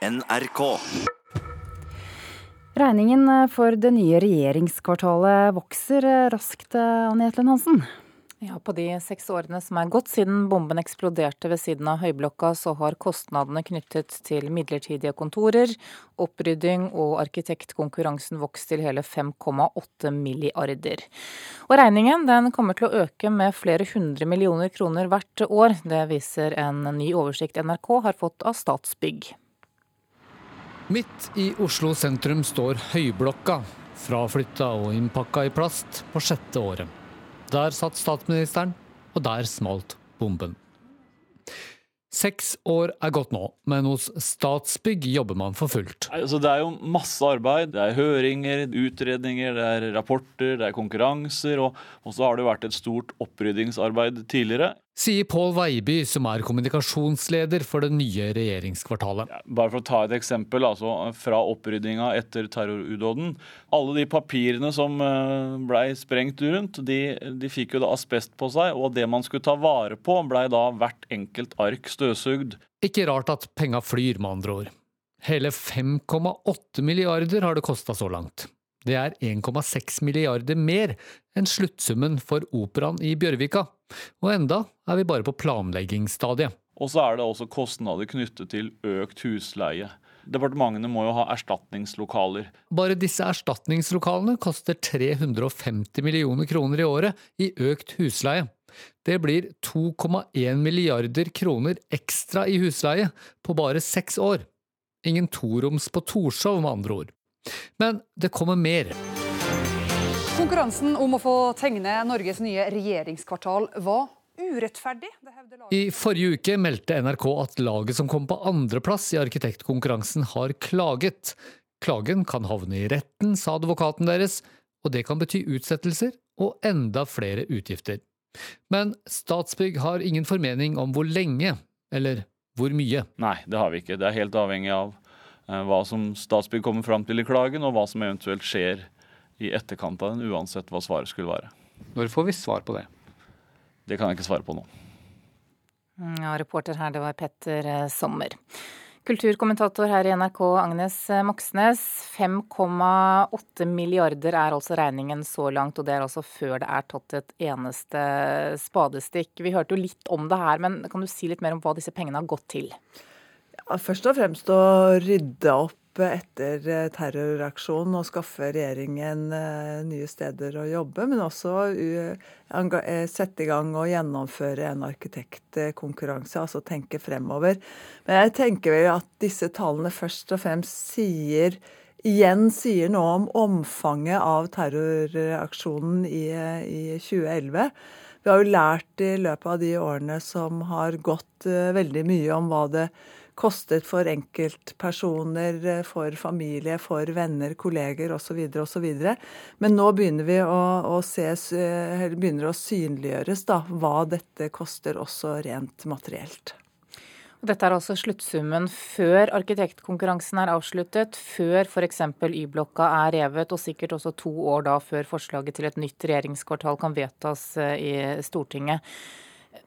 NRK. Regningen for det nye regjeringskvartalet vokser raskt, Anne Jetlen Hansen. Ja, På de seks årene som er gått siden bomben eksploderte ved siden av Høyblokka, så har kostnadene knyttet til midlertidige kontorer, opprydding og arkitektkonkurransen vokst til hele 5,8 milliarder. Og regningen den kommer til å øke med flere hundre millioner kroner hvert år. Det viser en ny oversikt NRK har fått av Statsbygg. Midt i Oslo sentrum står Høyblokka, fraflytta og innpakka i plast på sjette året. Der satt statsministeren, og der smalt bomben. Seks år er gått nå, men hos Statsbygg jobber man for fullt. Altså, det er jo masse arbeid. Det er høringer, utredninger, det er rapporter, det er konkurranser. Og, så har det vært et stort oppryddingsarbeid tidligere sier Pål Veiby, som er kommunikasjonsleder for det nye regjeringskvartalet. Bare for å ta et eksempel altså fra oppryddinga etter terrorudåden. Alle de papirene som eh, blei sprengt rundt, de, de, fikk jo da asbest på seg. Og det man skulle ta vare på, blei da hvert enkelt ark støvsugd. Ikke rart at penga flyr, med andre ord. Hele 5,8 milliarder har det kosta så langt. Det er 1,6 milliarder mer enn sluttsummen for operaen i Bjørvika. Og enda er vi bare på planleggingsstadiet. Og så er det også kostnader knyttet til økt husleie. Departementene må jo ha erstatningslokaler. Bare disse erstatningslokalene koster 350 millioner kroner i året i økt husleie. Det blir 2,1 milliarder kroner ekstra i husleie på bare seks år. Ingen toroms på Torshov, med andre ord. Men det kommer mer. Konkurransen om å få tegne Norges nye regjeringskvartal var urettferdig. I forrige uke meldte NRK at laget som kom på andreplass i arkitektkonkurransen, har klaget. Klagen kan havne i retten, sa advokaten deres, og det kan bety utsettelser og enda flere utgifter. Men Statsbygg har ingen formening om hvor lenge, eller hvor mye. Nei, det har vi ikke. Det er helt avhengig av hva som Statsbygg kommer fram til i klagen, og hva som eventuelt skjer i etterkant av den, uansett hva svaret skulle være. Når får vi svar på det? Det kan jeg ikke svare på nå. Mm, ja, reporter her, det var Petter eh, Sommer. Kulturkommentator her i NRK, Agnes eh, Moxnes. 5,8 milliarder er altså regningen så langt, og det er altså før det er tatt et eneste spadestikk. Vi hørte jo litt om det her, men kan du si litt mer om hva disse pengene har gått til? Først og fremst å rydde opp etter eh, terroraksjonen og skaffe regjeringen eh, nye steder å jobbe, men også eh, sette i gang og gjennomføre en arkitektkonkurranse, altså tenke fremover. Men jeg tenker vel at disse tallene først og fremst sier igjen sier noe om omfanget av terroraksjonen i, i 2011. Vi har jo lært i løpet av de årene som har gått, veldig mye om hva det kostet for enkeltpersoner, eh, for familie, for venner, kolleger osv. osv. Men nå begynner vi å, å se, begynner å synliggjøres da, hva dette koster også rent materielt. Dette er altså sluttsummen før arkitektkonkurransen er avsluttet, før f.eks. Y-blokka er revet, og sikkert også to år da før forslaget til et nytt regjeringskvartal kan vedtas eh, i Stortinget.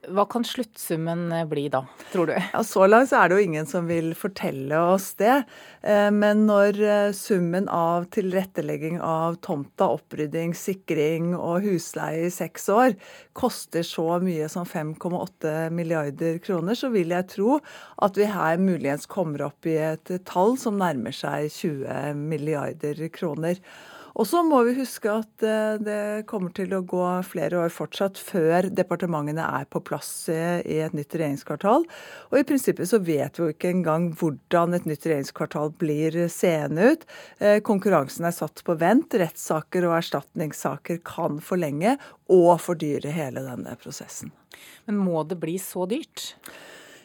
Hva kan sluttsummen eh, bli da, tror du? Ja, så langt så er det jo ingen som vil fortelle oss det. Eh, men når eh, summen av tilrettelegging av tomta, opprydding, sikring og husleie i seks år koster så mye som 5,8 milliarder kroner, så vil jeg tro at vi her muligens kommer opp i et tall som nærmer seg 20 milliarder kroner. Og så må vi huske at eh, det kommer til å gå flere år fortsatt før departementene er på plass i et nytt regjeringskvartal. Og i prinsippet så vet vi jo ikke engang hvordan et nytt regjeringskvartal blir seende ut. Eh, konkurransen er satt på vent. Rettssaker og erstatningssaker kan forlenge og fordyre hele denne prosessen. Men må det bli så dyrt?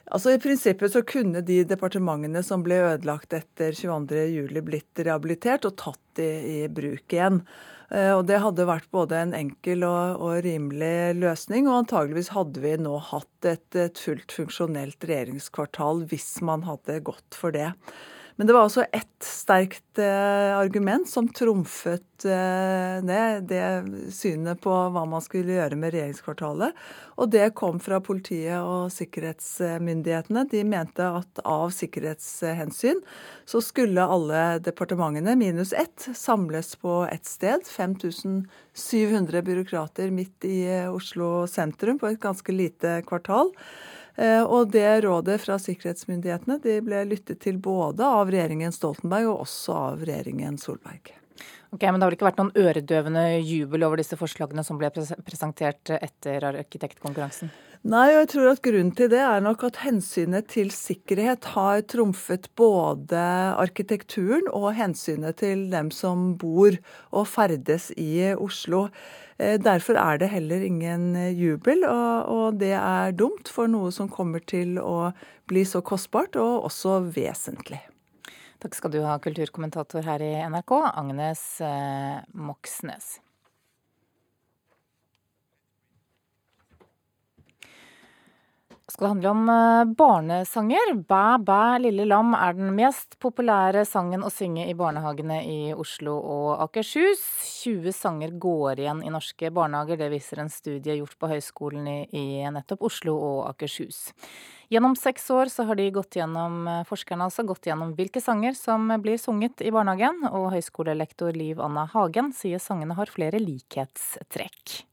Altså I prinsippet så kunne de departementene som ble ødelagt etter 22.07 blitt rehabilitert og tatt i, i bruk igjen. Eh, og Det hadde vært både en enkel og, og, rimelig løsning, og antageligvis hadde vi nå hatt et, et fullt funksjonelt regjeringskvartal hvis man hadde gått for det. Men det var også ett sterkt eh, argument som trumfet eh, ned det synet på hva man skulle gjøre med regjeringskvartalet. Og det kom fra politiet og sikkerhetsmyndighetene. De mente at av sikkerhetshensyn så skulle alle departementene, minus ett, samles på ett sted. 5700 byråkrater midt i Oslo sentrum på et ganske lite kvartal. Eh, og det rådet fra sikkerhetsmyndighetene de ble lyttet til både av regjeringen Stoltenberg og også av regjeringen Solberg. Ok, Men det har vel ikke vært noen øredøvende jubel over disse forslagene som ble presentert etter arkitektkonkurransen? Nei, og jeg tror at grunnen til det er nok at hensynet til sikkerhet har trumfet både arkitekturen og hensynet til dem som bor og ferdes i Oslo. Eh, derfor er det heller ingen eh, jubel, og, det er dumt for noe som kommer til å bli så kostbart og også vesentlig. Takk skal du ha, kulturkommentator her i NRK, Agnes eh, Moxnes. Skal det handle om eh, barnesanger. Bæ, bæ, lille lam er den mest populære sangen å synge i barnehagene i Oslo og Akershus. 20 sanger går igjen i norske barnehager, det viser en studie gjort på Høgskolen i nettopp Oslo og Akershus. Gjennom seks år så har de gått gjennom, eh, forskerne altså gått gjennom hvilke sanger som blir sunget i barnehagen, og høyskolelektor Liv Anna Hagen sier sangene har flere likhetstrekk.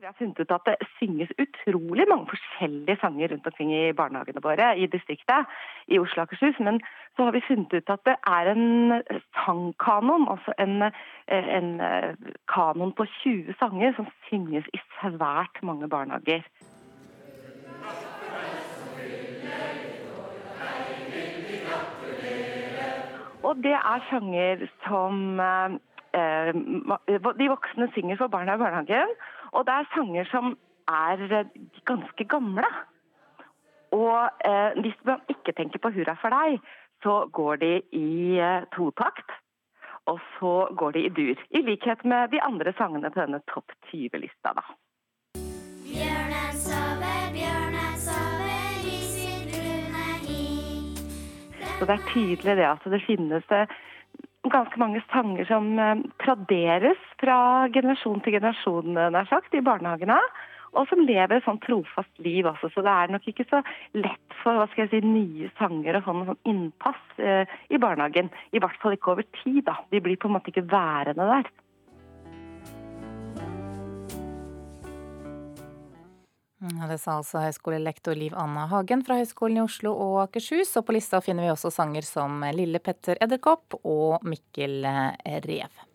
Vi har funnet ut at det synges utrolig mange forskjellige sanger rundt omkring i barnehagene våre i distriktet i Oslo og Akershus. Men så har vi funnet ut at det er en sangkanon, altså en, en kanon på 20 sanger som synges i svært mange barnehager. Og det er sanger som eh, de voksne synger for barna i barnehagen. Og det er sanger som er eh, ganske gamle. Og eh, hvis man ikke tenker på 'Hurra for deg', så går de i eh, totakt. Og så går de i dur. I likhet med de andre sangene på denne topp 20-lista, da. Bjørnen sover, bjørnen sover i sitt brune hi. Så det er tydelig det at det finnes det eh, ganske mange sanger som eh, traderes fra generasjon til generasjon eh, nær sagt, i barnehagene. Og som lever et sånn trofast liv også. Så det er nok ikke så lett for hva skal jeg si, nye sanger og sånn, sånn innpass eh, i barnehagen. I hvert fall ikke over tid. da. De blir på en måte ikke værende der. Det sa altså høyskolelektor Liv Anna Hagen fra Høgskolen i Oslo og Akershus. Og på lista finner vi også sanger som Lille Petter Edderkopp og Mikkel Rev.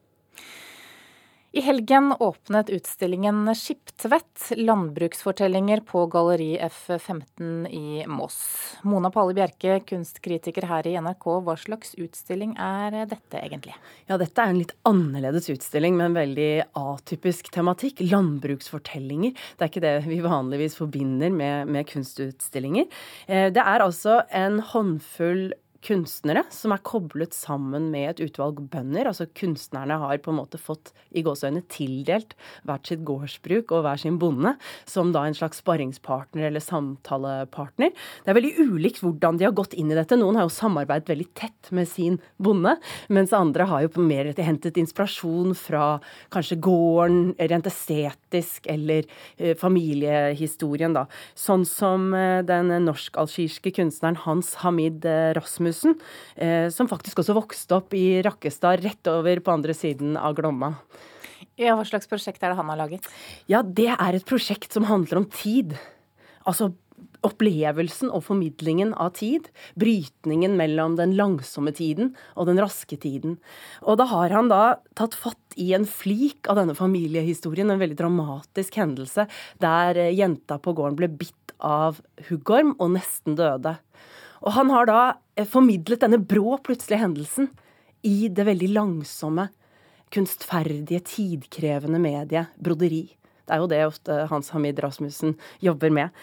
I helgen åpnet utstillingen Skiptvet landbruksfortellinger på Galleri F15 i Moss. Mona Palle Bjerke, kunstkritiker her i NRK, hva slags utstilling er dette egentlig? Ja, dette er en litt annerledes utstilling med en veldig atypisk tematikk. Landbruksfortellinger. Det er ikke det vi vanligvis forbinder med, med kunstutstillinger. Eh, det er altså en håndfull kunstnere som er koblet sammen med et utvalg bønder. Altså kunstnerne har på en måte fått i gåseøyne tildelt hvert sitt gårdsbruk og hver sin bonde som da en slags sparringspartner eller samtalepartner. Det er veldig ulikt hvordan de har gått inn i dette. Noen har jo samarbeidet veldig tett med sin bonde, mens andre har jo mer hentet inspirasjon fra kanskje gården, rent estetisk, eller eh, familiehistorien, da. Sånn som eh, den norsk-algirske kunstneren Hans Hamid eh, Rasmus Rasmussen, eh, som faktisk også vokste opp i Rakkestad, rett over på andre siden av Glomma. Ja, Hva slags prosjekt er det han har laget? Ja, Det er et prosjekt som handler om tid. Altså opplevelsen og formidlingen av tid. Brytningen mellom den langsomme tiden og den raske tiden. Og da har han da tatt fatt i en flik av denne familiehistorien, en veldig dramatisk hendelse, der eh, jenta på gården ble bitt av huggorm og nesten døde. Og han har da eh, formidlet denne brå, plutselige hendelsen i det veldig langsomme, kunstferdige, tidkrevende mediet broderi. Det er jo det ofte Hans Hamid Rasmussen jobber med.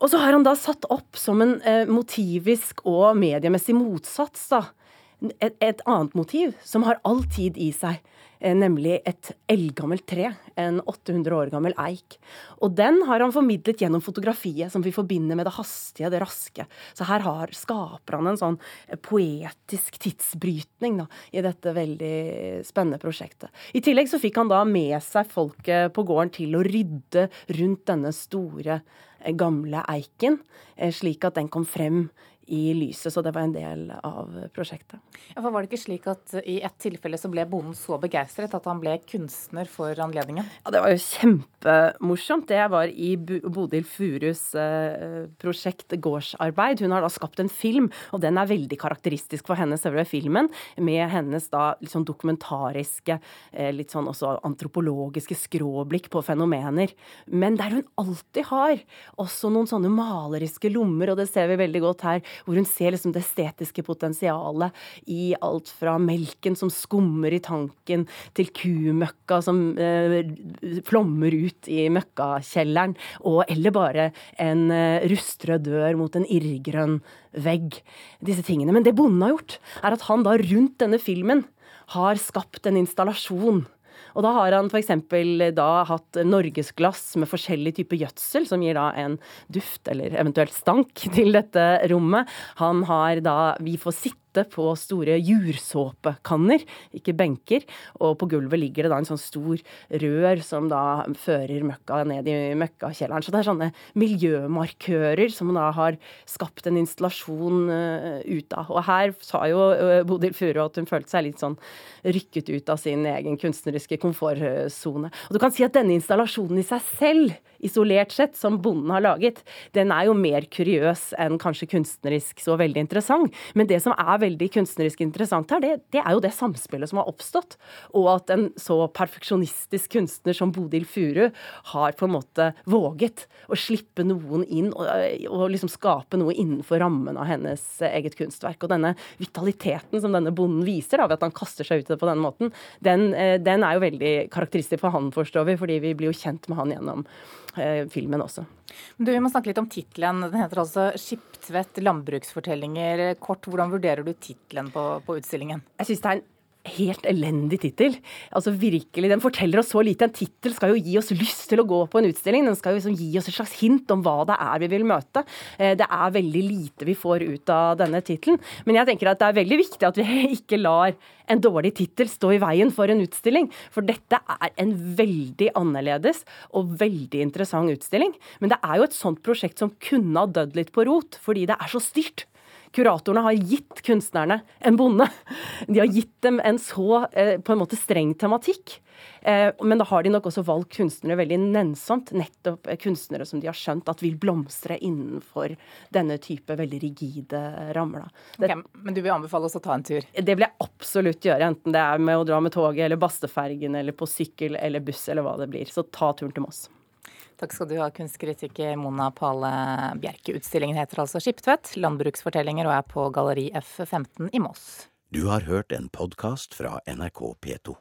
Og så har han da satt opp som en eh, motivisk og mediemessig motsats da, et, et annet motiv som har all tid i seg. Eh, nemlig et eldgammelt tre, en 800 år gammel eik. Og den har han formidlet gjennom fotografiet, som vi forbinder med det hastige, det raske. Så her har, skaper han en sånn poetisk tidsbrytning da, i dette veldig spennende prosjektet. I tillegg så fikk han da med seg folket på gården til å rydde rundt denne store, eh, gamle eiken, eh, slik at den kom frem i lyset. Så det var en del av prosjektet. Ja, for Var det ikke slik at i ett tilfelle så ble bonden så begeistret at han ble kunstner for anledningen? Ja, Det var jo kjempemorsomt. Det var i Bodil Furus eh, prosjekt Gårdsarbeid. Hun har da skapt en film, og den er veldig karakteristisk for henne, selve filmen. Med hennes da litt sånn dokumentariske, eh, litt sånn også antropologiske skråblikk på fenomener. Men der hun alltid har også noen sånne maleriske lommer, og det ser vi veldig godt her hvor hun ser liksom det estetiske potensialet i alt fra melken som skummer i tanken, til kumøkka som eh, flommer ut i møkkakjelleren, og, eller bare en eh, rustrød dør mot en irrgrønn vegg. Disse tingene. Men det bonden har gjort, er at han da rundt denne filmen har skapt en installasjon og da har han f.eks. da hatt norgesglass med forskjellig type gjødsel, som gir da en duft eller eventuelt stank til dette rommet. Han har da Vi får sitte sitte på store jursåpekanner, ikke benker. Og på gulvet ligger det da en sånn stor rør som da fører møkka ned i møkkakjelleren. Så det er sånne miljømarkører som man da har skapt en installasjon uh, ut av. Og her sa jo uh, Bodil Furu at hun følte seg litt sånn rykket ut av sin egen kunstneriske komfortsone. Og du kan si at denne installasjonen i seg selv, isolert sett, som bonden har laget, den er jo mer kuriøs enn kanskje kunstnerisk så veldig interessant. Men det som er veldig kunstnerisk interessant her, det, det, er jo det samspillet som har oppstått. Og at en så perfeksjonistisk kunstner som Bodil Furu har på en måte våget å slippe noen inn og, og liksom skape noe innenfor rammen av hennes eget kunstverk. Og denne vitaliteten som denne bonden viser, da, ved at han kaster seg ut i det på denne måten, den, eh, den er jo veldig karakteristisk for han, forstår vi, fordi vi blir jo kjent med han gjennom eh, filmen også. Du, Vi må snakke litt om tittelen. Den heter altså 'Skiptvedt landbruksfortellinger'. Kort, hvordan vurderer du tittelen på, på utstillingen? Jeg synes det er en helt elendig tittel. Altså virkelig, Den forteller oss så lite. En tittel skal jo gi oss lyst til å gå på en utstilling. Den skal jo liksom gi oss et slags hint om hva det er vi vil møte. Eh, det er veldig lite vi får ut av denne tittelen. Men jeg tenker at det er veldig viktig at vi ikke lar en dårlig tittel stå i veien for en utstilling. For dette er en veldig annerledes og veldig interessant utstilling. Men det er jo et sånt prosjekt som kunne ha dødd litt på rot, fordi det er så styrt. Kuratorene har gitt kunstnerne en bonde. De har gitt dem en så eh, på en måte streng tematikk. Eh, men da har de nok også valgt kunstnere veldig nennsomt. Nettopp eh, kunstnere som de har skjønt at vil blomstre innenfor denne type veldig rigide rammer. Okay, men du vil anbefale oss å ta en tur? Det vil jeg absolutt gjøre. Enten det er med å dra med toget eller Bastefergen eller på sykkel eller buss eller hva det blir. Så ta turen til Moss. Takk skal du ha, kunstkritiker Mona Pale Bjerke. Utstillingen heter altså Skiptvedt, landbruksfortellinger, og er på Galleri F15 i Moss. Du har hørt en podkast fra NRK P2.